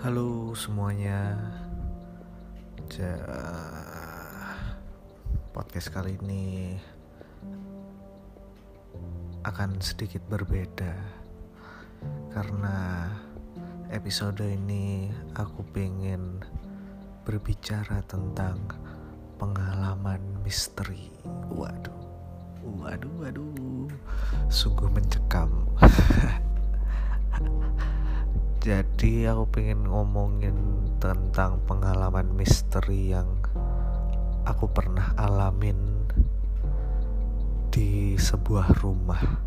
Halo semuanya. Ja, podcast kali ini akan sedikit berbeda karena episode ini aku pengen berbicara tentang pengalaman misteri. Waduh, waduh, waduh, sungguh mencekam. Jadi aku pengen ngomongin tentang pengalaman misteri yang aku pernah alamin di sebuah rumah.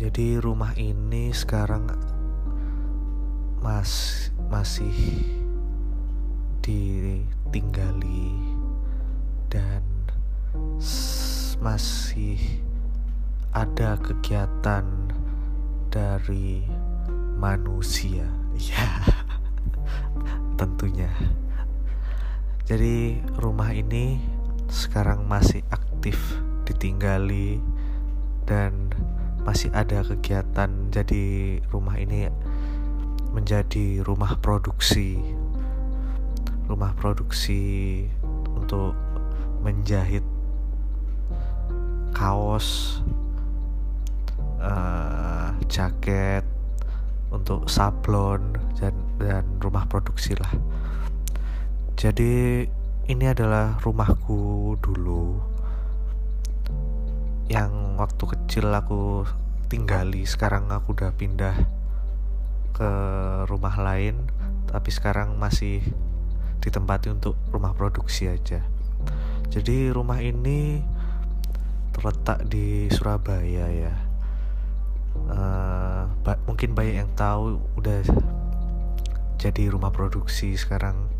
Jadi rumah ini sekarang mas masih ditinggali dan masih ada kegiatan dari manusia. Ya tentunya. Jadi rumah ini sekarang masih aktif ditinggali dan masih ada kegiatan jadi rumah ini menjadi rumah produksi. Rumah produksi untuk menjahit kaos uh, jaket untuk sablon dan dan rumah produksi lah. Jadi ini adalah rumahku dulu. Yang waktu kecil aku tinggali sekarang aku udah pindah ke rumah lain tapi sekarang masih ditempati untuk rumah produksi aja. Jadi rumah ini terletak di Surabaya ya. Uh, ba mungkin banyak yang tahu udah jadi rumah produksi sekarang.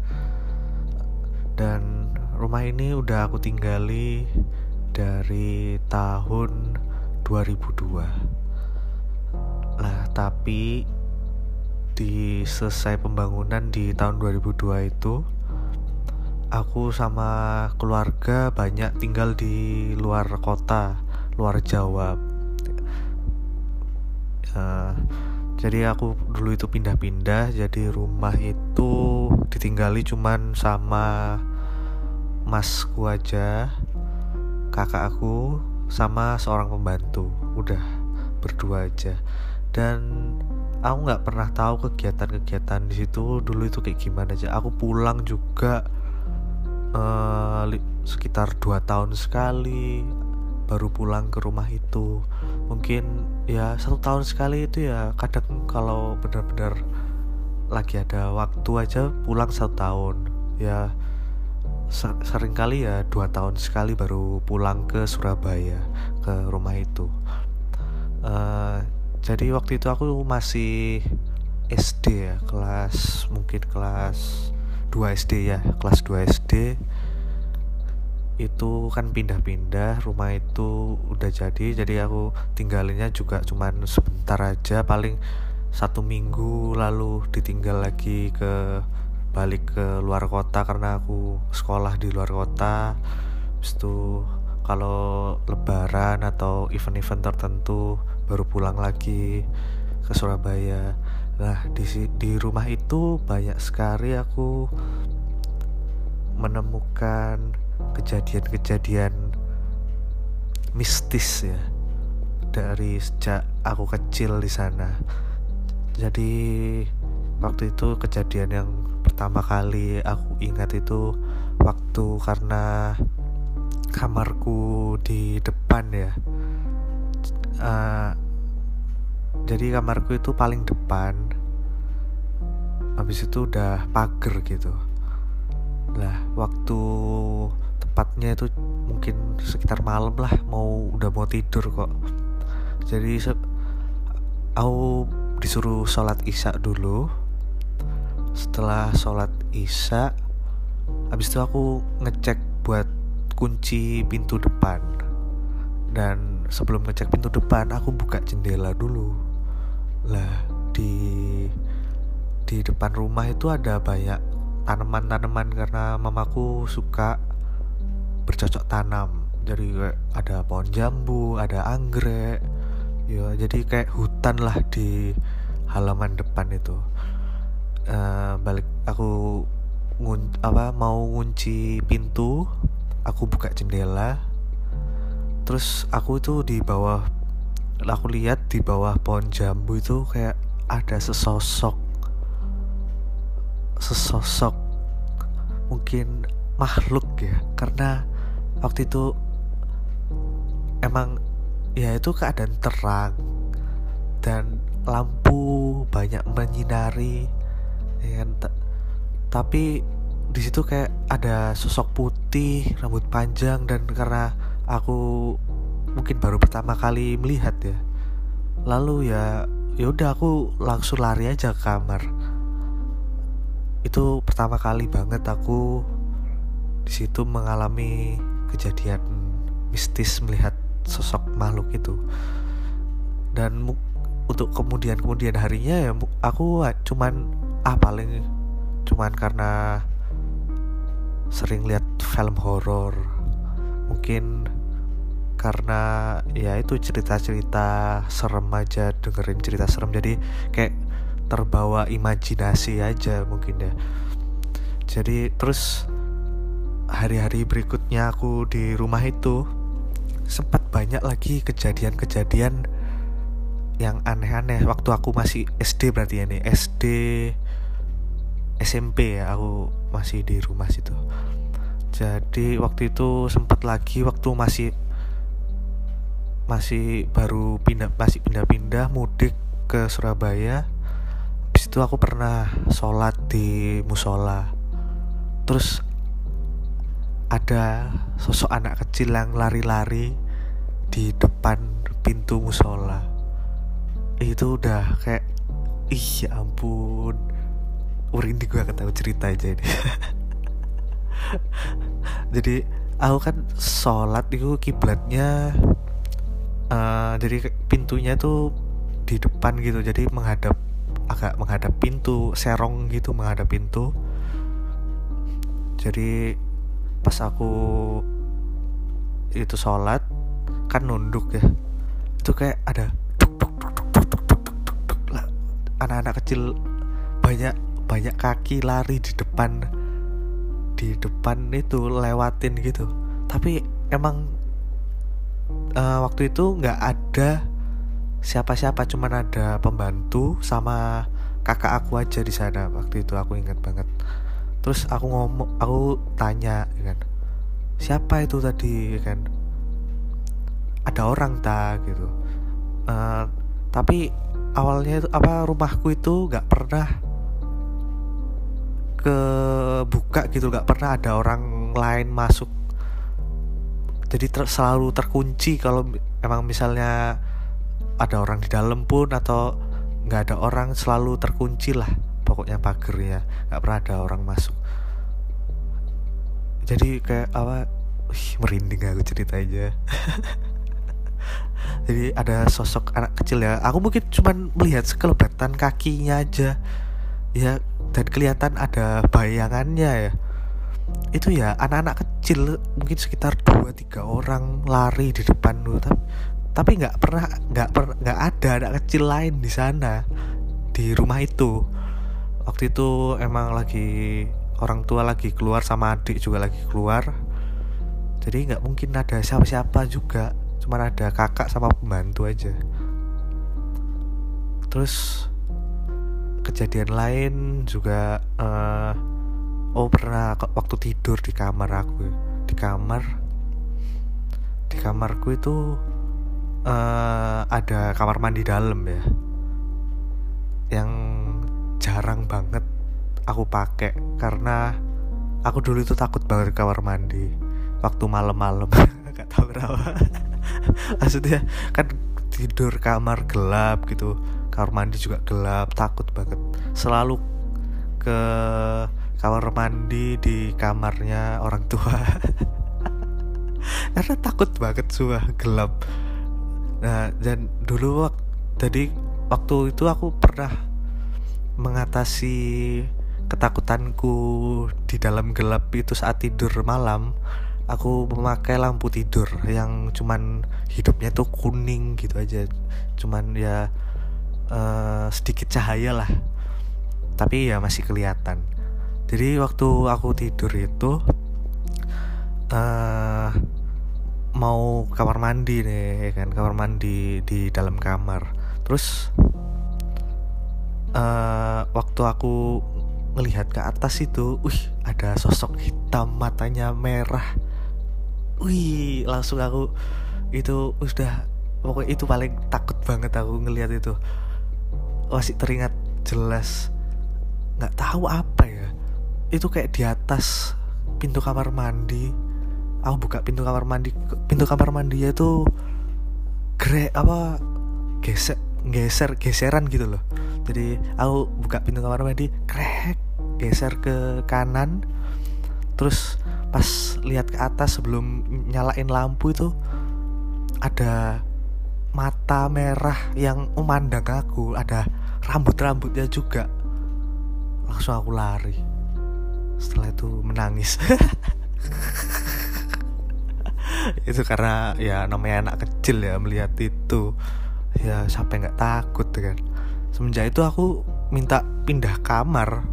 Dan rumah ini udah aku tinggali dari tahun 2002 lah tapi di selesai pembangunan di tahun 2002 itu aku sama keluarga banyak tinggal di luar kota luar Jawa uh, jadi aku dulu itu pindah-pindah jadi rumah itu ditinggali cuman sama masku aja kakak aku sama seorang pembantu. Udah berdua aja. Dan aku nggak pernah tahu kegiatan-kegiatan di situ dulu itu kayak gimana aja. Aku pulang juga uh, sekitar dua tahun sekali baru pulang ke rumah itu. Mungkin ya satu tahun sekali itu ya kadang kalau benar-benar lagi ada waktu aja pulang satu tahun. Ya sering kali ya dua tahun sekali baru pulang ke Surabaya ke rumah itu. Uh, jadi waktu itu aku masih SD ya kelas mungkin kelas 2 SD ya kelas 2 SD itu kan pindah-pindah rumah itu udah jadi. Jadi aku tinggalinnya juga cuman sebentar aja paling satu minggu lalu ditinggal lagi ke balik ke luar kota karena aku sekolah di luar kota. Habis itu kalau lebaran atau event-event tertentu baru pulang lagi ke Surabaya. Nah di di rumah itu banyak sekali aku menemukan kejadian-kejadian mistis ya dari sejak aku kecil di sana. Jadi waktu itu kejadian yang pertama kali aku ingat itu waktu karena kamarku di depan ya. Uh, jadi kamarku itu paling depan. Habis itu udah pagar gitu. Lah, waktu tepatnya itu mungkin sekitar malam lah mau udah mau tidur kok. Jadi aku disuruh sholat isya dulu. Setelah sholat isya habis itu aku ngecek buat kunci pintu depan. Dan sebelum ngecek pintu depan aku buka jendela dulu. Lah di di depan rumah itu ada banyak tanaman-tanaman karena mamaku suka bercocok tanam. Jadi kayak ada pohon jambu ada anggrek ya jadi kayak hutan lah di halaman depan itu. Uh, balik aku ngun apa mau ngunci pintu aku buka jendela. Terus aku itu di bawah aku lihat di bawah pohon jambu itu kayak ada sesosok sesosok mungkin makhluk ya. Karena waktu itu emang ya itu keadaan terang dan lampu banyak menyinari ya kan? tapi di situ kayak ada sosok putih rambut panjang dan karena aku mungkin baru pertama kali melihat ya lalu ya ya udah aku langsung lari aja ke kamar itu pertama kali banget aku di situ mengalami kejadian mistis melihat sosok makhluk itu. Dan untuk kemudian kemudian harinya ya aku cuman ah paling cuman karena sering lihat film horor. Mungkin karena ya itu cerita-cerita serem aja dengerin cerita serem. Jadi kayak terbawa imajinasi aja mungkin ya. Jadi terus hari-hari berikutnya aku di rumah itu sempat banyak lagi kejadian-kejadian yang aneh-aneh. Waktu aku masih SD berarti ya nih SD SMP ya aku masih di rumah situ. Jadi waktu itu sempat lagi waktu masih masih baru pindah masih pindah-pindah mudik ke Surabaya habis itu aku pernah sholat di musola. Terus ada sosok anak kecil yang lari-lari di depan pintu musola. Itu udah kayak ih ya ampun. Di gue ketahui cerita aja ini. Jadi aku kan sholat itu kiblatnya uh, jadi pintunya tuh di depan gitu. Jadi menghadap agak menghadap pintu serong gitu menghadap pintu. Jadi pas aku itu sholat kan nunduk ya itu kayak ada anak-anak kecil banyak banyak kaki lari di depan di depan itu lewatin gitu tapi emang uh, waktu itu nggak ada siapa-siapa cuman ada pembantu sama kakak aku aja di sana waktu itu aku ingat banget terus aku ngomong aku tanya ya kan siapa itu tadi? Ya kan ada orang tak gitu. Uh, tapi awalnya itu apa rumahku itu nggak pernah ke buka gitu nggak pernah ada orang lain masuk. Jadi ter selalu terkunci kalau emang misalnya ada orang di dalam pun atau nggak ada orang selalu terkunci lah pokoknya pagernya nggak pernah ada orang masuk. Jadi kayak apa Wih, merinding aku cerita aja jadi ada sosok anak kecil ya. Aku mungkin cuman melihat sekelebatan kakinya aja. Ya dan kelihatan ada bayangannya ya. Itu ya anak-anak kecil mungkin sekitar dua tiga orang lari di depan lu. Tapi tapi nggak pernah nggak pernah nggak ada anak kecil lain di sana di rumah itu waktu itu emang lagi orang tua lagi keluar sama adik juga lagi keluar. Jadi nggak mungkin ada siapa-siapa juga cuma ada kakak sama pembantu aja. Terus kejadian lain juga uh, oh pernah waktu tidur di kamar aku di kamar. Di kamarku itu uh, ada kamar mandi dalam ya yang jarang banget aku pakai karena aku dulu itu takut banget di kamar mandi. Waktu malam-malam. Nggak tahu kenapa. Maksudnya kan tidur kamar gelap gitu. Kamar mandi juga gelap takut banget. Selalu ke kamar mandi di kamarnya orang tua. Karena takut banget suah gelap. Nah dan dulu waktu jadi waktu itu aku pernah mengatasi ketakutanku di dalam gelap itu saat tidur malam aku memakai lampu tidur yang cuman hidupnya tuh kuning gitu aja. Cuman ya uh, sedikit cahaya lah. Tapi ya masih kelihatan. Jadi waktu aku tidur itu uh, mau kamar mandi nih ya kan? Kamar mandi di dalam kamar. Terus uh, waktu aku ngelihat ke atas itu wih ada sosok hitam matanya merah. Wih langsung aku itu udah pokoknya itu paling takut banget aku ngelihat itu. Masih teringat jelas nggak tahu apa ya. Itu kayak di atas pintu kamar mandi. Aku buka pintu kamar mandi pintu kamar mandi itu gre apa geser geser geseran gitu loh jadi aku buka pintu kamar mandi krek geser ke kanan. Terus pas lihat ke atas sebelum nyalain lampu itu ada mata merah yang memandang aku. Ada rambut-rambutnya juga. Langsung aku lari. Setelah itu menangis. Itu karena ya namanya anak kecil ya melihat itu. Ya sampai nggak takut kan semenjak itu aku minta pindah kamar.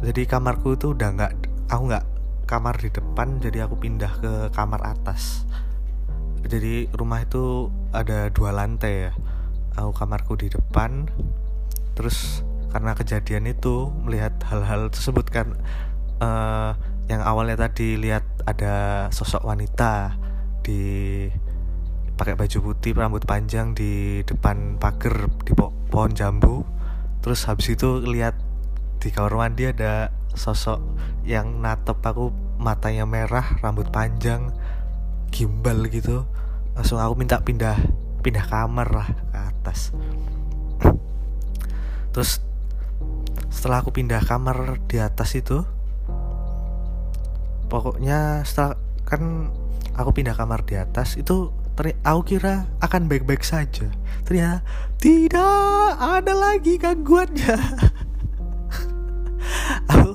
Jadi kamarku itu udah nggak aku nggak kamar di depan jadi aku pindah ke kamar atas. Jadi rumah itu ada dua lantai ya. Aku kamarku di depan. Terus karena kejadian itu melihat hal-hal tersebut kan uh, yang awalnya tadi lihat ada sosok wanita di pakai baju putih rambut panjang di depan pagar di pohon jambu terus habis itu lihat di kamar mandi ada sosok yang natep aku matanya merah rambut panjang gimbal gitu. Langsung aku minta pindah pindah kamar lah ke atas. Terus setelah aku pindah kamar di atas itu pokoknya setelah kan aku pindah kamar di atas itu aku kira akan baik-baik saja. Ternyata tidak ada lagi gangguannya. Aku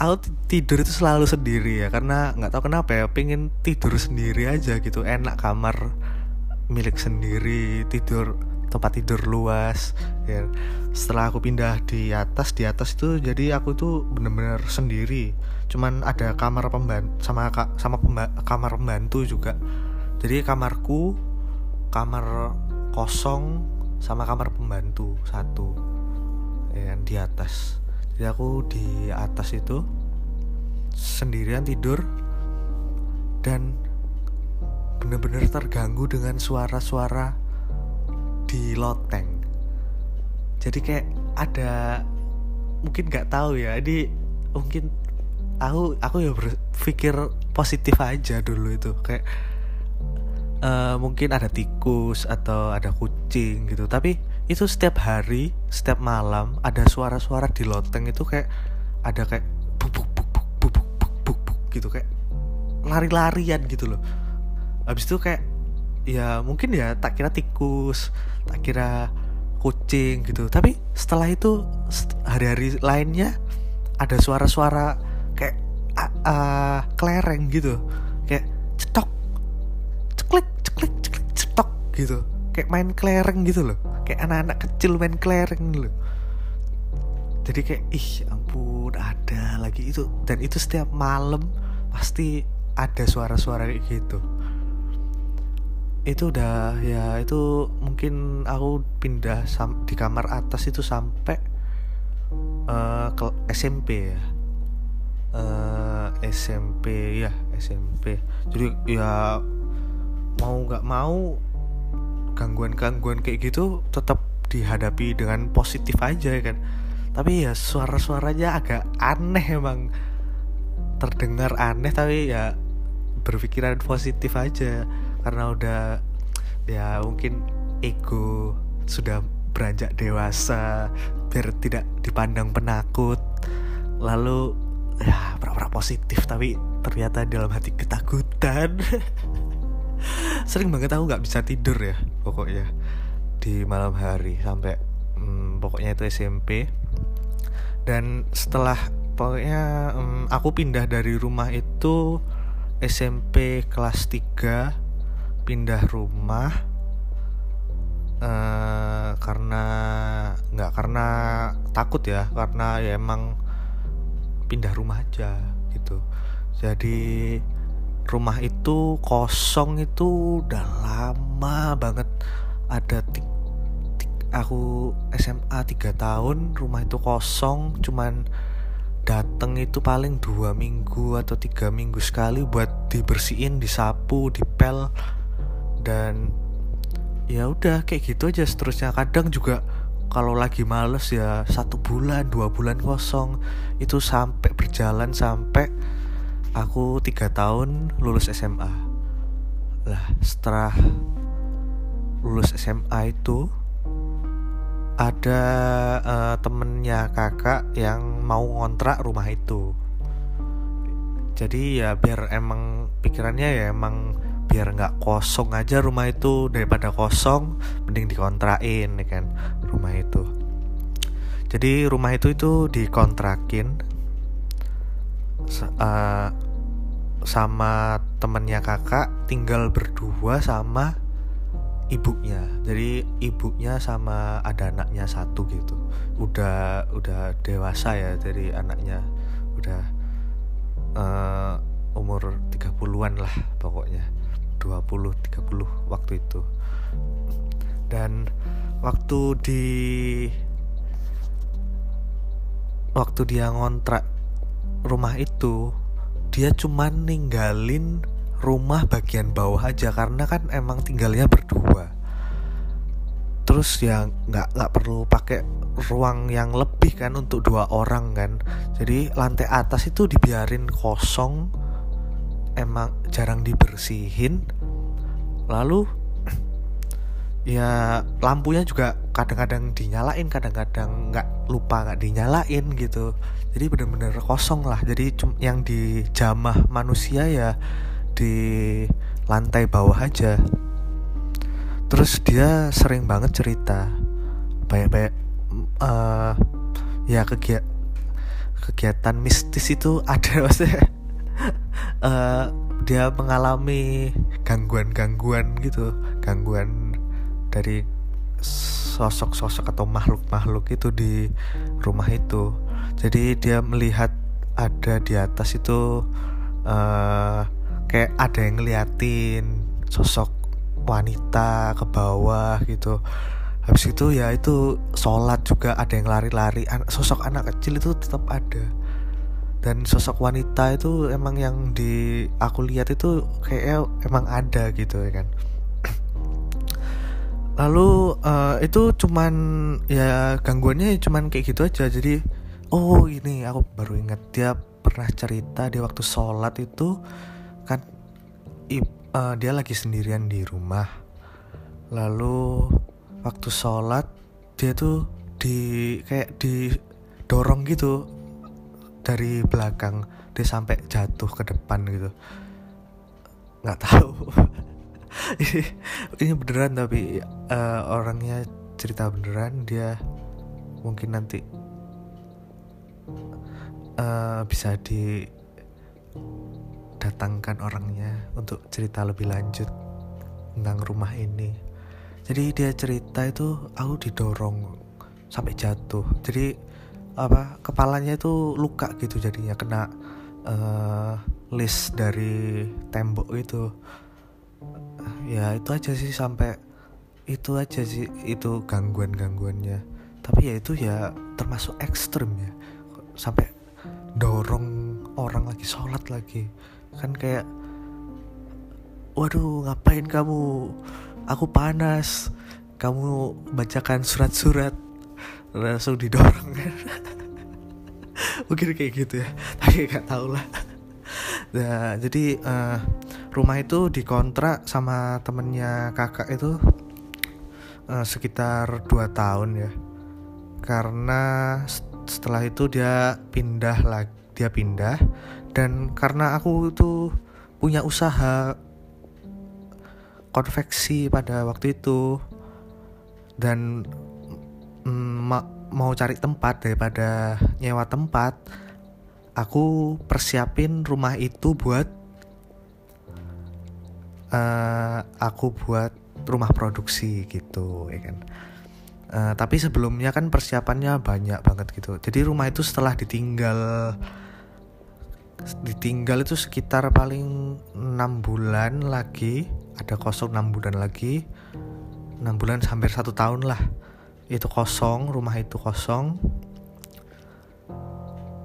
aku tidur itu selalu sendiri ya karena nggak tahu kenapa ya pengen tidur sendiri aja gitu. Enak kamar milik sendiri tidur tempat tidur luas ya. Setelah aku pindah di atas di atas itu jadi aku tuh bener-bener sendiri. Cuman ada kamar pembantu sama sama pemba, kamar pembantu juga jadi kamarku kamar kosong sama kamar pembantu satu. Ya di atas. Jadi aku di atas itu sendirian tidur dan bener-bener terganggu dengan suara-suara di loteng. Jadi kayak ada mungkin nggak tahu ya ini mungkin aku aku ya berpikir positif aja dulu itu. Kayak uh, mungkin ada tikus atau ada kucing gitu. Tapi itu setiap hari setiap malam ada suara-suara di loteng itu kayak ada kayak buk buk buk buk buk buk buk buk, buk gitu kayak lari-larian gitu loh. Habis itu kayak ya mungkin ya tak kira tikus tak kira kucing gitu. Tapi setelah itu hari-hari lainnya ada suara-suara kayak uh, uh, kelereng gitu. Kayak cetok gitu. Kayak main kelereng gitu loh. Kayak anak-anak kecil main kelereng loh. Jadi kayak ih ampun ada lagi itu. Dan itu setiap malam pasti ada suara-suara kayak gitu. Itu udah ya itu mungkin aku pindah di kamar atas itu sampai uh, ke SMP ya. Uh, eh, SMP ya SMP jadi ya mau nggak mau gangguan-gangguan kayak gitu tetap dihadapi dengan positif aja kan. Tapi ya suara-suaranya agak aneh emang. Terdengar aneh tapi ya berpikiran positif aja. Karena udah ya mungkin ego sudah beranjak dewasa biar tidak dipandang penakut. Lalu ya pura-pura positif tapi ternyata dalam hati ketakutan sering banget aku nggak bisa tidur ya pokoknya. Di malam hari sampai hmm, pokoknya itu SMP dan setelah pokoknya hmm, aku pindah dari rumah itu SMP kelas 3 pindah rumah uh, karena nggak karena takut ya karena ya emang pindah rumah aja gitu. Jadi rumah itu kosong itu udah lama banget. Ada tik, tik, aku SMA 3 tahun rumah itu kosong. Cuman dateng itu paling dua minggu atau tiga minggu sekali buat dibersihin disapu dipel. Dan ya udah kayak gitu aja seterusnya. Kadang juga kalau lagi males ya satu bulan dua bulan kosong. Itu sampai berjalan sampai aku tiga tahun lulus SMA lah setelah lulus SMA itu ada uh, temennya kakak yang mau ngontrak rumah itu. Jadi ya biar emang pikirannya ya emang biar nggak kosong aja rumah itu. Daripada kosong mending dikontrakin ya kan rumah itu. Jadi rumah itu itu dikontrakin uh, sama temennya kakak tinggal berdua sama ibunya. Jadi ibunya sama ada anaknya satu gitu. Udah udah dewasa ya dari anaknya. Udah uh, umur 30-an lah pokoknya. 20 30 waktu itu. Dan waktu di waktu dia ngontrak rumah itu dia cuman ninggalin rumah bagian bawah aja karena kan emang tinggalnya berdua. Terus ya nggak nggak perlu pakai ruang yang lebih kan untuk dua orang kan. Jadi lantai atas itu dibiarin kosong emang jarang dibersihin. Lalu ya lampunya juga kadang-kadang dinyalain kadang-kadang nggak lupa nggak dinyalain gitu. Jadi bener-bener kosong lah. Jadi yang dijamah manusia ya di lantai bawah aja. Terus dia sering banget cerita banyak-banyak uh, ya kegiatan kegiatan mistis itu ada maksudnya uh, dia mengalami gangguan-gangguan gitu. Gangguan dari sosok-sosok atau makhluk-makhluk itu di rumah itu. Jadi dia melihat ada di atas itu uh, kayak ada yang ngeliatin sosok wanita ke bawah gitu. Habis itu ya itu sholat juga ada yang lari-lari. Sosok anak kecil itu tetap ada. Dan sosok wanita itu emang yang di aku lihat itu kayaknya emang ada gitu ya kan lalu uh, itu cuman ya gangguannya cuman kayak gitu aja. Jadi oh ini aku baru ingat dia pernah cerita di waktu sholat itu kan uh, dia lagi sendirian di rumah. Lalu waktu sholat dia tuh di kayak didorong gitu dari belakang. Dia sampai jatuh ke depan gitu. Nggak tahu ini, beneran tapi uh, orangnya cerita beneran dia mungkin nanti uh, bisa di datangkan orangnya untuk cerita lebih lanjut tentang rumah ini. Jadi dia cerita itu aku didorong sampai jatuh. Jadi apa kepalanya itu luka gitu jadinya kena uh, list dari tembok itu ya itu aja sih sampai itu aja sih itu gangguan gangguannya tapi ya itu ya termasuk ekstrim ya. Sampai dorong orang lagi sholat lagi. Kan kayak waduh ngapain kamu? Aku panas. Kamu bacakan surat-surat. Langsung didorong. Kan mungkin kayak gitu ya. Tapi nggak tahu lah nah jadi uh, rumah itu dikontrak sama temennya kakak itu uh, sekitar 2 tahun ya. Karena setelah itu dia pindah lagi dia pindah dan karena aku itu punya usaha konveksi pada waktu itu dan mm, ma mau cari tempat daripada nyewa tempat aku persiapin rumah itu buat uh, aku buat rumah produksi gitu ya kan? Uh, tapi sebelumnya kan persiapannya banyak banget gitu. Jadi rumah itu setelah ditinggal ditinggal itu sekitar paling enam bulan lagi ada kosong enam bulan lagi enam bulan hampir satu tahun lah. Itu kosong rumah itu kosong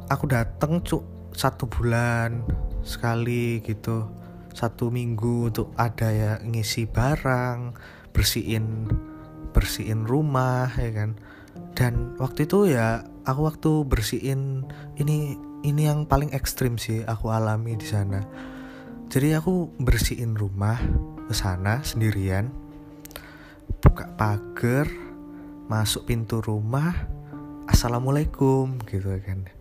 aku dateng cuk satu bulan sekali gitu. Satu minggu untuk ada ya ngisi barang bersihin bersihin rumah ya kan. Dan waktu itu ya aku waktu bersihin ini ini yang paling ekstrim sih aku alami di sana. Jadi aku bersihin rumah ke sana sendirian buka pagar masuk pintu rumah assalamualaikum gitu kan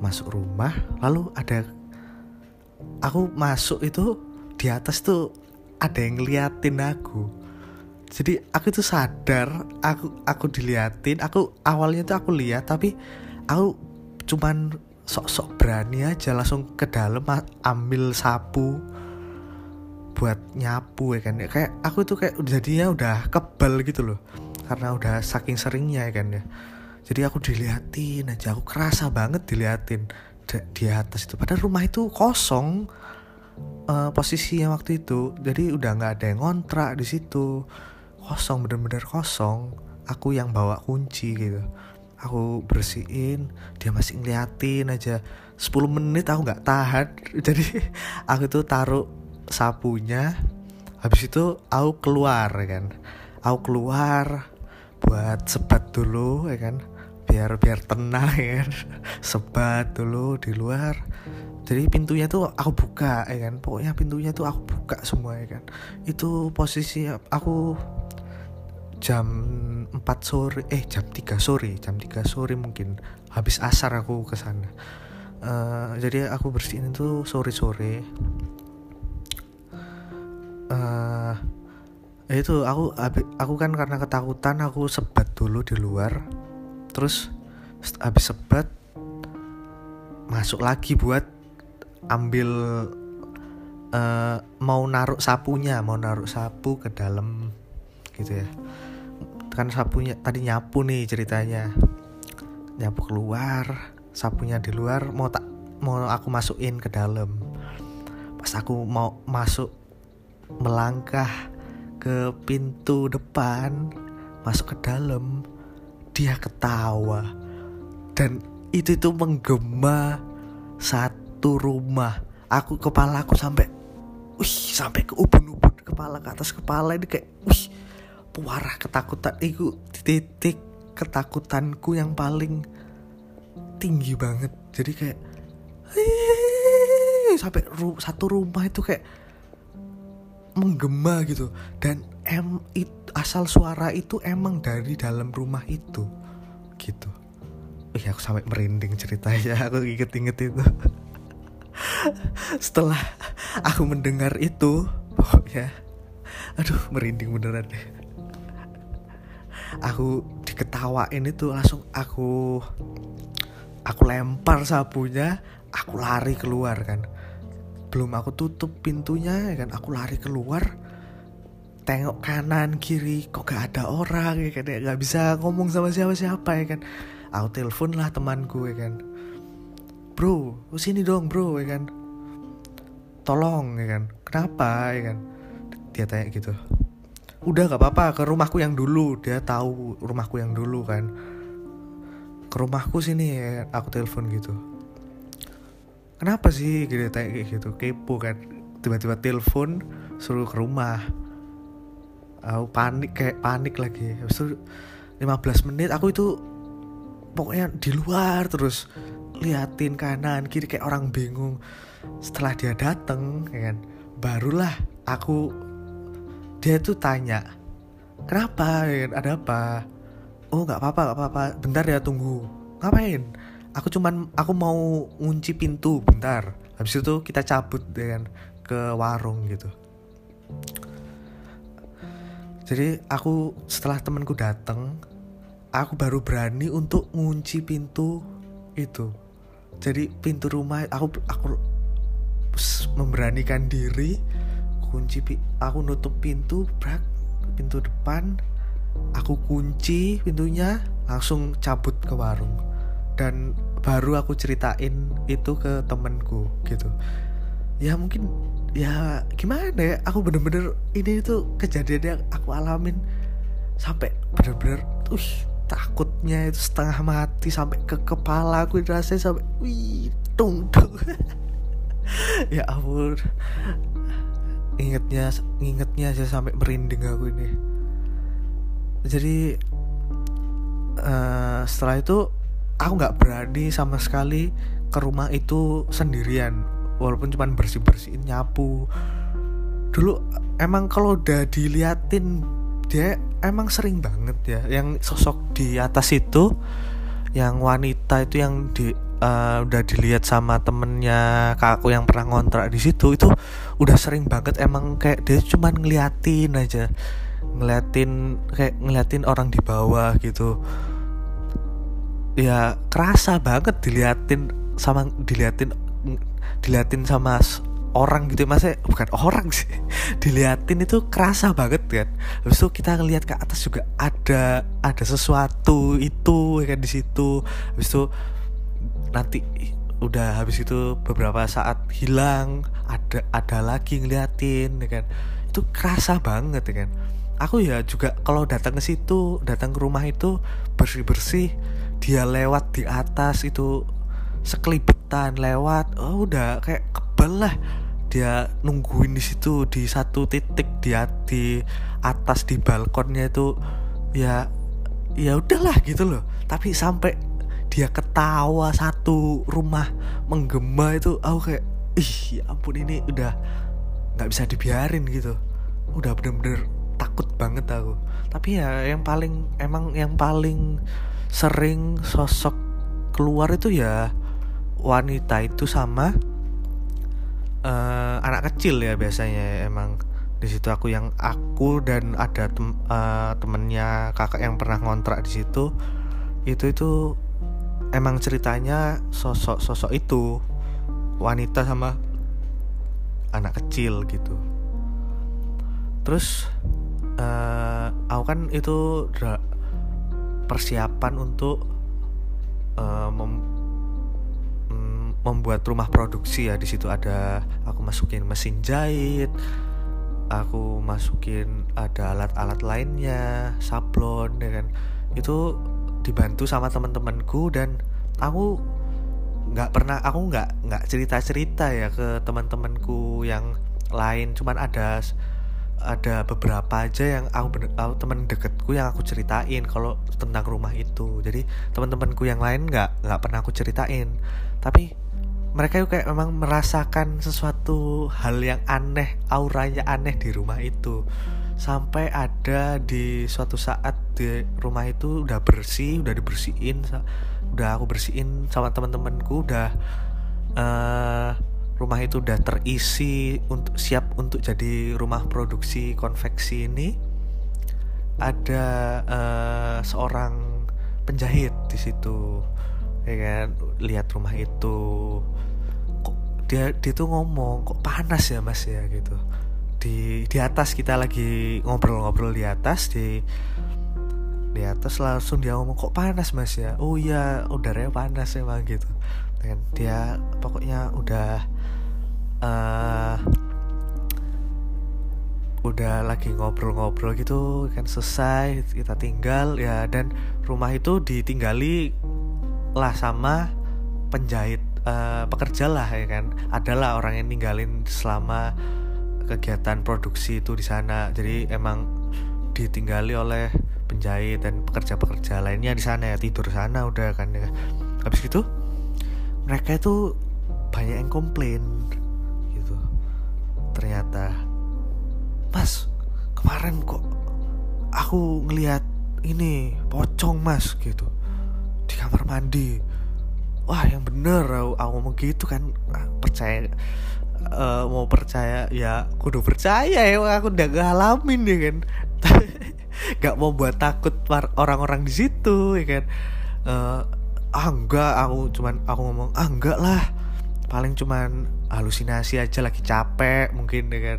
masuk rumah lalu ada aku masuk itu di atas tuh ada yang ngeliatin aku. Jadi aku tuh sadar aku aku diliatin aku awalnya tuh aku lihat tapi aku cuman sok-sok berani aja langsung ke dalam ambil sapu buat nyapu ya kan. Kayak aku tuh kayak jadinya udah kebal gitu loh karena udah saking seringnya ya kan ya jadi aku diliatin aja aku kerasa banget diliatin di atas itu. Padahal rumah itu kosong uh, posisinya waktu itu. Jadi udah nggak ada yang ngontrak di situ. Kosong bener-bener kosong. Aku yang bawa kunci gitu. Aku bersihin dia masih ngeliatin aja. 10 menit aku nggak tahan. Jadi aku tuh taruh sapunya. Habis itu aku keluar kan. Aku keluar buat sebat dulu ya kan biar biar tenang ya kan. Sebat dulu di luar. Jadi pintunya tuh aku buka ya kan. Pokoknya pintunya tuh aku buka semua ya kan. Itu posisi aku jam 4 sore eh jam 3 sore jam 3 sore mungkin. Habis asar aku ke sana. Uh, jadi aku bersihin itu sore sore uh, itu aku aku kan karena ketakutan aku sebat dulu di luar terus habis sebat masuk lagi buat ambil uh, mau naruh sapunya mau naruh sapu ke dalam gitu ya. Kan sapunya tadi nyapu nih ceritanya. Nyapu keluar sapunya di luar mau tak mau aku masukin ke dalam. Pas aku mau masuk melangkah ke pintu depan masuk ke dalam dia ketawa. Dan itu itu menggema satu rumah. Aku kepala aku sampai wih sampai ke ubun-ubun kepala ke atas kepala ini kayak wih puarah ketakutan. Itu titik ketakutanku yang paling tinggi banget. Jadi kayak sampai ru satu rumah itu kayak menggema gitu. Dan em it, asal suara itu emang dari dalam rumah itu. Gitu. Ih, aku sampai merinding ceritanya. Aku inget-inget itu. Setelah aku mendengar itu pokoknya aduh merinding beneran deh. Aku diketawain itu langsung aku aku lempar sapunya aku lari keluar kan. Belum aku tutup pintunya ya kan. Aku lari keluar tengok kanan kiri kok gak ada orang ya kan ya. Gak bisa ngomong sama siapa siapa ya kan. Aku telepon lah temanku ya kan. Bro sini dong bro ya kan. Tolong ya kan. Kenapa ya kan? Dia tanya gitu. Udah gak apa-apa ke rumahku yang dulu. Dia tahu rumahku yang dulu kan. Ke rumahku sini ya aku telepon gitu. Kenapa sih? Gitu tanya kayak gitu. Kepo kan. Tiba-tiba telepon suruh ke rumah aku panik kayak panik lagi. Habis itu 15 menit aku itu pokoknya di luar terus liatin kanan kiri kayak orang bingung. Setelah dia dateng ya kan barulah aku dia tuh tanya kenapa? Ya kan? ada apa? Oh nggak apa-apa nggak apa-apa. Bentar ya tunggu. Ngapain? Aku cuman aku mau ngunci pintu bentar. Habis itu kita cabut dengan ke warung gitu jadi aku setelah temanku datang aku baru berani untuk ngunci pintu itu. Jadi pintu rumah aku aku memberanikan diri kunci aku nutup pintu brak pintu depan aku kunci pintunya langsung cabut ke warung. Dan baru aku ceritain itu ke temenku gitu. Ya mungkin ya gimana ya? Aku bener-bener ini itu kejadian yang aku alamin sampai bener-bener uh takutnya itu setengah mati sampai ke kepala aku rasanya sampai wih tung tung ya ampun. Ingetnya ingetnya aja sampai merinding aku ini. Jadi uh, setelah itu aku nggak berani sama sekali ke rumah itu sendirian walaupun cuma bersih bersihin nyapu. Dulu emang kalau udah diliatin dia emang sering banget ya. Yang sosok di atas itu yang wanita itu yang di uh, udah dilihat sama temennya kakakku yang pernah ngontrak di situ itu udah sering banget emang kayak dia cuma ngeliatin aja. Ngeliatin kayak ngeliatin orang di bawah gitu. Ya kerasa banget diliatin sama diliatin diliatin sama orang gitu masa bukan orang sih. Diliatin itu kerasa banget kan. Habis itu kita ngeliat ke atas juga ada ada sesuatu itu ya kan di situ. Habis itu nanti udah habis itu beberapa saat hilang ada ada lagi ngeliatin ya kan. Itu kerasa banget ya kan. Aku ya juga kalau datang ke situ datang ke rumah itu bersih bersih dia lewat di atas itu sekelibetan lewat oh udah kayak kebal lah. Dia nungguin di situ di satu titik dia di atas di balkonnya itu ya ya udahlah gitu loh. Tapi sampai dia ketawa satu rumah menggema itu aku kayak ih ya ampun ini udah nggak bisa dibiarin gitu. Udah bener-bener takut banget aku. Tapi ya yang paling emang yang paling sering sosok keluar itu ya wanita itu sama uh, anak kecil ya biasanya. Emang di situ aku yang aku dan ada tem, uh, temennya kakak yang pernah ngontrak di situ itu itu emang ceritanya sosok sosok itu wanita sama anak kecil gitu. Terus uh, aku kan itu persiapan untuk uh, membuat rumah produksi ya. Di situ ada aku masukin mesin jahit aku masukin ada alat-alat lainnya sablon ya kan. Itu dibantu sama teman-temanku dan aku nggak pernah aku nggak nggak cerita cerita ya ke teman-temanku yang lain. Cuman ada ada beberapa aja yang aku, aku teman deketku yang aku ceritain kalau tentang rumah itu. Jadi teman-temanku yang lain nggak nggak pernah aku ceritain. Tapi mereka juga kayak memang merasakan sesuatu hal yang aneh auranya aneh di rumah itu. Sampai ada di suatu saat di rumah itu udah bersih udah dibersihin udah aku bersihin sama teman-temanku udah uh, rumah itu udah terisi untuk siap untuk jadi rumah produksi konveksi ini. Ada uh, seorang penjahit di situ. Ya kan lihat rumah itu dia dia tuh ngomong kok panas ya mas ya? Gitu. Di di atas kita lagi ngobrol-ngobrol di atas di di atas langsung dia ngomong kok panas mas ya? Oh iya udaranya panas emang gitu. Dan dia pokoknya udah uh, udah lagi ngobrol-ngobrol gitu kan selesai kita tinggal ya. Dan rumah itu ditinggali lah sama penjahit uh, pekerja lah ya kan. Adalah orang yang ninggalin selama kegiatan produksi itu di sana. Jadi emang ditinggali oleh penjahit dan pekerja-pekerja lainnya di sana ya. Tidur sana udah kan ya. Habis itu mereka itu banyak yang komplain gitu. Ternyata mas kemarin kok aku ngelihat ini pocong mas gitu. Di kamar mandi wah yang bener aku, aku ngomong gitu kan. Percaya uh, mau percaya ya kudu percaya ya aku udah ngalamin ya kan. Nggak mau buat takut orang-orang di situ ya kan. Uh, ah enggak aku cuman aku ngomong ah enggak lah. Paling cuman halusinasi aja lagi capek mungkin ya kan.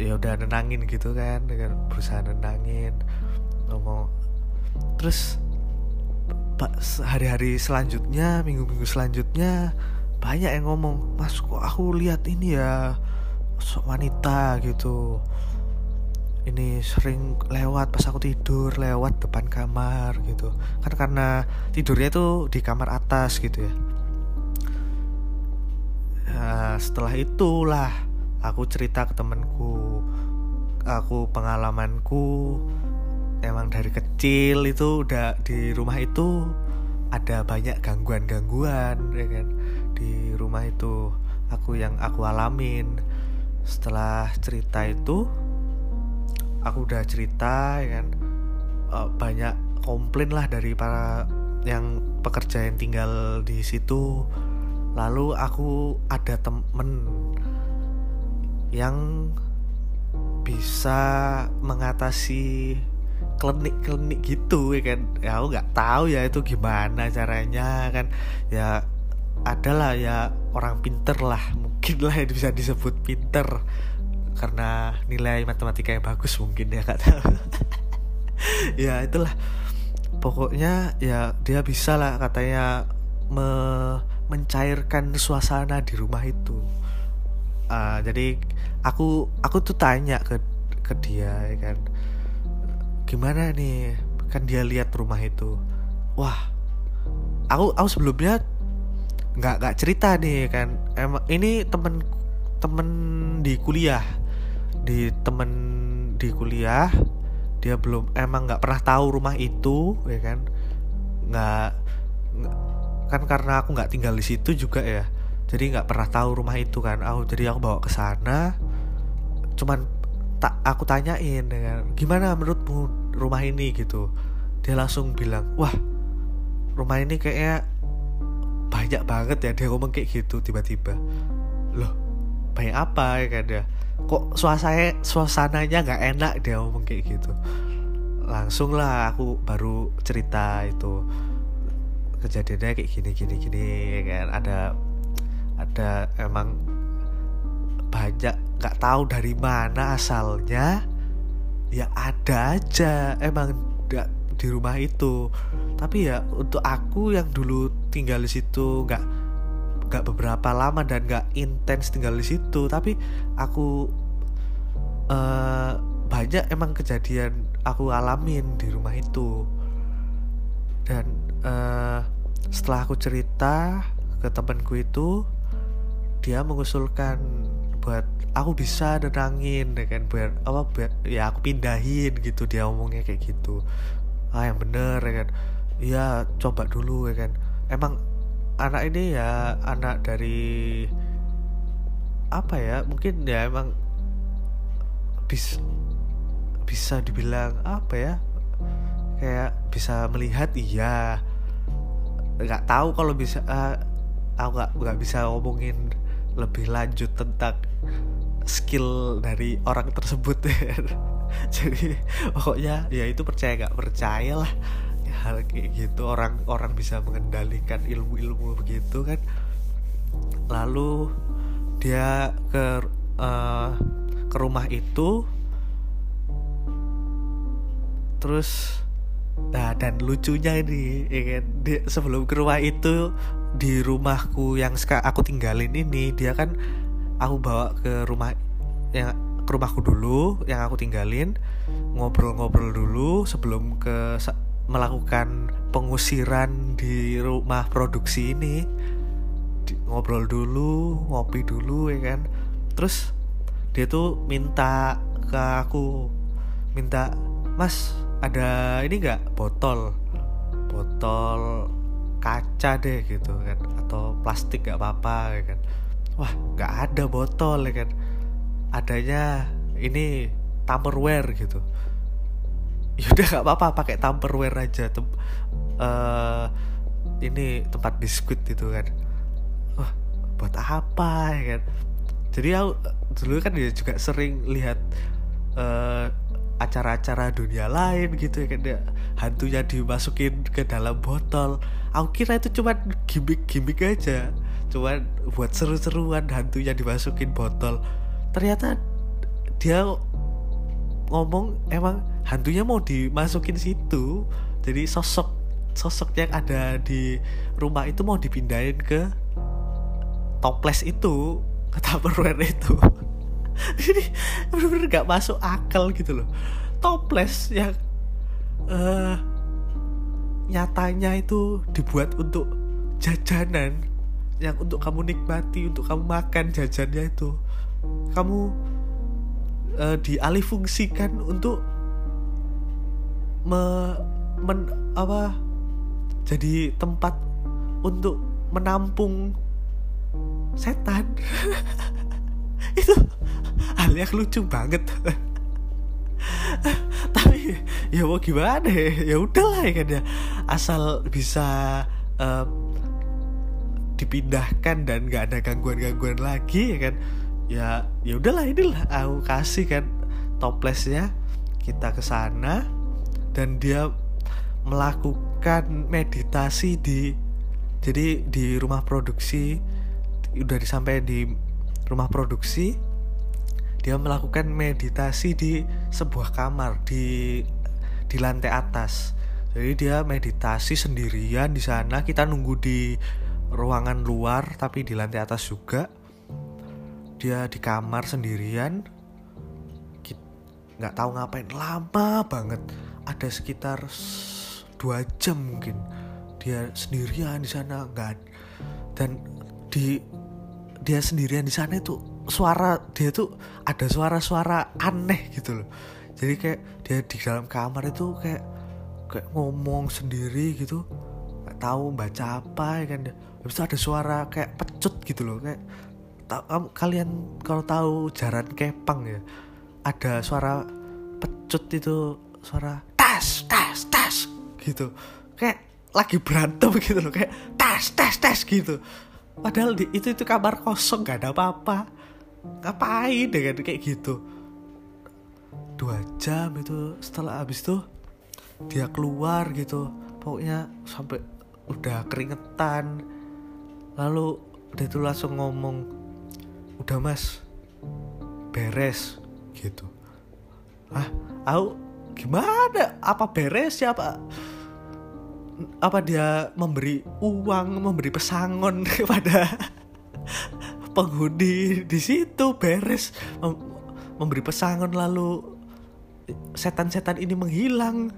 Ya udah nenangin gitu kan dengan berusaha nenangin ngomong. Terus hari-hari selanjutnya minggu-minggu selanjutnya banyak yang ngomong mas kok aku lihat ini ya wanita gitu. Ini sering lewat pas aku tidur lewat depan kamar gitu. Kan karena tidurnya itu di kamar atas gitu ya. Nah, setelah itulah aku cerita ke temenku aku pengalamanku emang dari kecil itu udah di rumah itu ada banyak gangguan-gangguan ya kan? Di rumah itu aku yang aku alamin. Setelah cerita itu aku udah cerita ya kan? Uh, banyak komplain lah dari para yang pekerja yang tinggal di situ. Lalu aku ada temen yang bisa mengatasi klinik-klinik gitu ya kan? Ya aku nggak tahu ya itu gimana caranya kan? Ya adalah ya orang pinter lah mungkin lah yang bisa disebut pinter. Karena nilai matematika yang bagus mungkin ya tahu. Ya itulah. Pokoknya ya dia bisa lah katanya me mencairkan suasana di rumah itu. Uh, jadi aku aku tuh tanya ke ke dia ya kan gimana nih? Kan dia lihat rumah itu. Wah aku aku sebelumnya nggak nggak cerita nih kan. Emang ini temen temen di kuliah. Di temen di kuliah dia belum emang nggak pernah tahu rumah itu ya kan? Nggak kan karena aku nggak tinggal di situ juga ya. Jadi nggak pernah tahu rumah itu kan. Aku jadi aku bawa ke sana. Cuman tak aku tanyain dengan gimana menurutmu rumah ini gitu. Dia langsung bilang wah rumah ini kayaknya banyak banget ya. Dia ngomong kayak gitu tiba-tiba. Loh banyak apa ya kan dia kok suasana suasananya nggak enak dia ngomong kayak gitu. Langsung lah aku baru cerita itu. Kejadiannya kayak gini gini gini ya kan? Ada ada emang banyak nggak tahu dari mana asalnya ya ada aja. Emang di rumah itu. Tapi ya untuk aku yang dulu tinggal di situ nggak nggak beberapa lama dan nggak intens tinggal di situ. Tapi aku uh, banyak emang kejadian aku alamin di rumah itu. Dan uh, setelah aku cerita ke temanku itu dia mengusulkan buat aku bisa nenangin ya kan? Biar apa biar ya aku pindahin gitu dia ngomongnya kayak gitu. Ah yang bener ya kan? Iya coba dulu ya kan? Emang anak ini ya anak dari apa ya? Mungkin ya emang bis bisa dibilang apa ya? Kayak bisa melihat iya. Nggak tahu kalau bisa uh, aku nggak nggak bisa ngomongin lebih lanjut tentang skill dari orang tersebut. Jadi pokoknya ya itu percaya nggak percaya lah. Ya, hal kayak gitu orang orang bisa mengendalikan ilmu-ilmu begitu kan. Lalu dia ke uh, ke rumah itu. Terus nah dan lucunya ini ya kan sebelum ke rumah itu di rumahku yang sekarang aku tinggalin ini dia kan aku bawa ke rumah yang ke rumahku dulu yang aku tinggalin ngobrol-ngobrol dulu sebelum ke melakukan pengusiran di rumah produksi ini. Di, ngobrol dulu ngopi dulu ya kan? Terus dia tuh minta ke aku minta mas ada ini nggak? Botol. Botol kaca deh gitu kan atau plastik gak apa-apa ya kan. Wah nggak ada botol ya kan. Adanya ini tupperware gitu. Yaudah nggak apa-apa pakai tupperware aja Tem uh, ini tempat biskuit gitu kan. Wah buat apa ya kan. Jadi aku dulu kan dia juga sering lihat uh, acara-acara dunia lain gitu ya dia hantunya dimasukin ke dalam botol. Aku kira itu cuma gimmick-gimmick aja. Cuman buat seru-seruan hantunya dimasukin botol. Ternyata dia ngomong emang hantunya mau dimasukin situ. Jadi sosok sosok yang ada di rumah itu mau dipindahin ke toples itu ke tupperware itu jadi bener-bener gak masuk akal gitu loh. Toples yang uh, nyatanya itu dibuat untuk jajanan yang untuk kamu nikmati untuk kamu makan jajannya itu. Kamu uh, dialihfungsikan untuk me, men, apa jadi tempat untuk menampung setan. Itu yang lucu banget. Tapi ya mau gimana ya? Udahlah ya kan ya. Asal bisa uh, dipindahkan dan gak ada gangguan-gangguan lagi ya kan. Ya ya udahlah inilah. Aku kasih kan toplesnya. Kita ke sana. Dan dia melakukan meditasi di jadi di rumah produksi. Udah disampaikan di rumah produksi dia melakukan meditasi di sebuah kamar di di lantai atas. Jadi dia meditasi sendirian di sana. Kita nunggu di ruangan luar tapi di lantai atas juga. Dia di kamar sendirian. Nggak tahu ngapain. Lama banget. Ada sekitar dua jam mungkin. Dia sendirian di sana nggak dan di dia sendirian di sana itu suara dia tuh ada suara-suara aneh gitu loh. Jadi kayak dia di dalam kamar itu kayak kayak ngomong sendiri gitu. Nggak tahu baca apa ya kan. Habis itu ada suara kayak pecut gitu loh. Kayak kamu kalian kalau tahu jaran kepang ya ada suara pecut itu suara tas tas tas gitu. Kayak lagi berantem gitu loh. Kayak tas tas tas gitu. Padahal di, itu itu kamar kosong gak ada apa-apa ngapain dengan kayak gitu? Dua jam itu setelah habis tuh dia keluar gitu. Pokoknya sampai udah keringetan. Lalu dia tuh langsung ngomong udah mas beres gitu. Ah aku gimana? Apa beres ya apa apa dia memberi uang memberi pesangon kepada penghuni di situ beres. Mem memberi pesangon lalu setan-setan ini menghilang.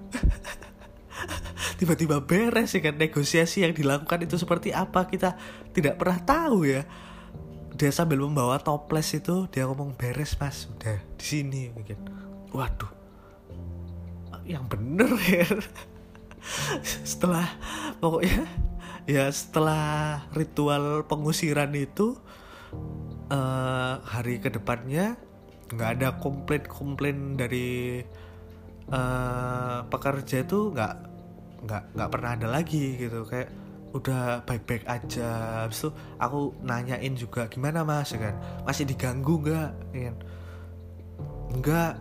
Tiba-tiba beres ya kan? Negosiasi yang dilakukan itu seperti apa kita tidak pernah tahu ya. Dia sambil membawa toples itu dia ngomong beres mas. Udah di sini mungkin. Waduh. Yang bener ya. Setelah pokoknya ya setelah ritual pengusiran itu uh, hari ke depannya nggak ada komplain-komplain dari uh, pekerja itu nggak nggak nggak pernah ada lagi gitu. Kayak udah baik-baik aja. Habis itu aku nanyain juga gimana mas? Ya kan. Masih diganggu nggak? Ya kan. Nggak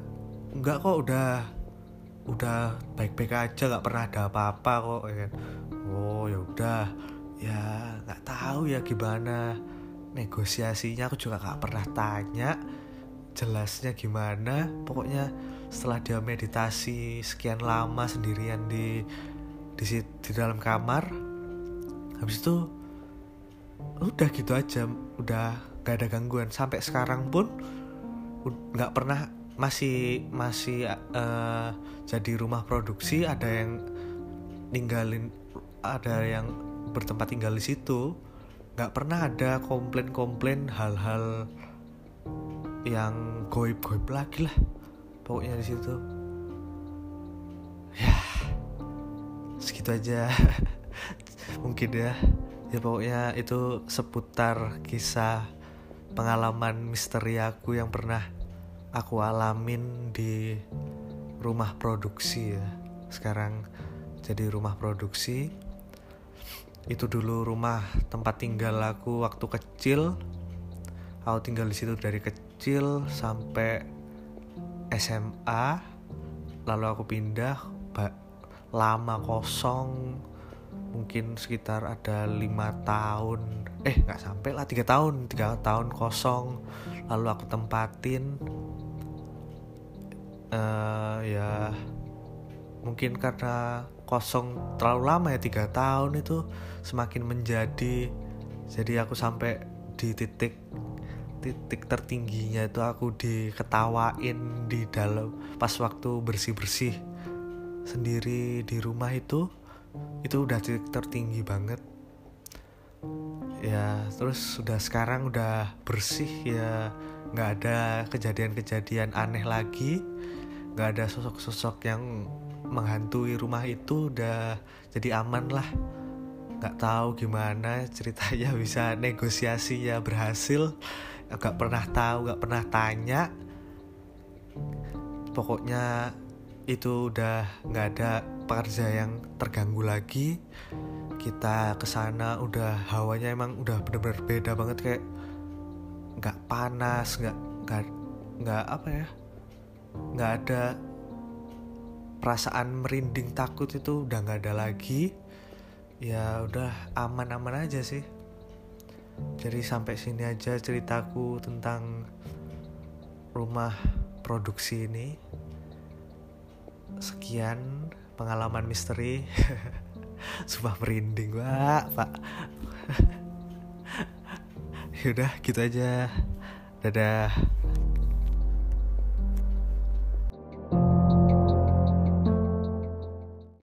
nggak kok. Udah udah baik-baik aja. Nggak pernah ada apa-apa kok. Ya kan. Oh ya udah. Ya nggak tahu ya gimana negosiasinya aku juga nggak pernah tanya jelasnya gimana. Pokoknya setelah dia meditasi sekian lama sendirian di di di dalam kamar habis itu udah gitu aja udah gak ada gangguan. Sampai sekarang pun nggak pernah masih masih uh, jadi rumah produksi. Ada yang ninggalin ada yang bertempat tinggal di situ nggak pernah ada komplain-komplain hal-hal yang goib-goib lagi lah pokoknya di situ. Ya segitu aja. Mungkin ya. Ya pokoknya itu seputar kisah pengalaman misteri aku yang pernah aku alamin di rumah produksi ya. Sekarang jadi rumah produksi itu dulu rumah tempat tinggal aku waktu kecil. Aku tinggal di situ dari kecil sampai SMA lalu aku pindah lama kosong. Mungkin sekitar ada lima tahun. Eh nggak sampai lah tiga tahun. Tiga tahun kosong. Lalu aku tempatin. Uh, ya mungkin karena kosong terlalu lama ya tiga tahun itu semakin menjadi jadi aku sampai di titik titik tertingginya itu aku diketawain di dalam. Pas waktu bersih bersih sendiri di rumah itu itu udah titik tertinggi banget. Ya terus sudah sekarang udah bersih ya nggak ada kejadian-kejadian aneh lagi. Nggak ada sosok-sosok yang menghantui rumah itu udah jadi aman lah nggak tahu gimana ceritanya bisa negosiasi ya berhasil. Nggak pernah tahu nggak pernah tanya. Pokoknya itu udah nggak ada pekerja yang terganggu lagi. Kita ke sana udah hawanya emang udah bener-bener beda banget kayak nggak panas nggak nggak nggak apa ya nggak ada perasaan merinding takut itu udah nggak ada lagi ya udah aman-aman aja sih. Jadi sampai sini aja ceritaku tentang rumah produksi ini. Sekian pengalaman misteri. Sumpah merinding pak. Pak Yaudah gitu aja. Dadah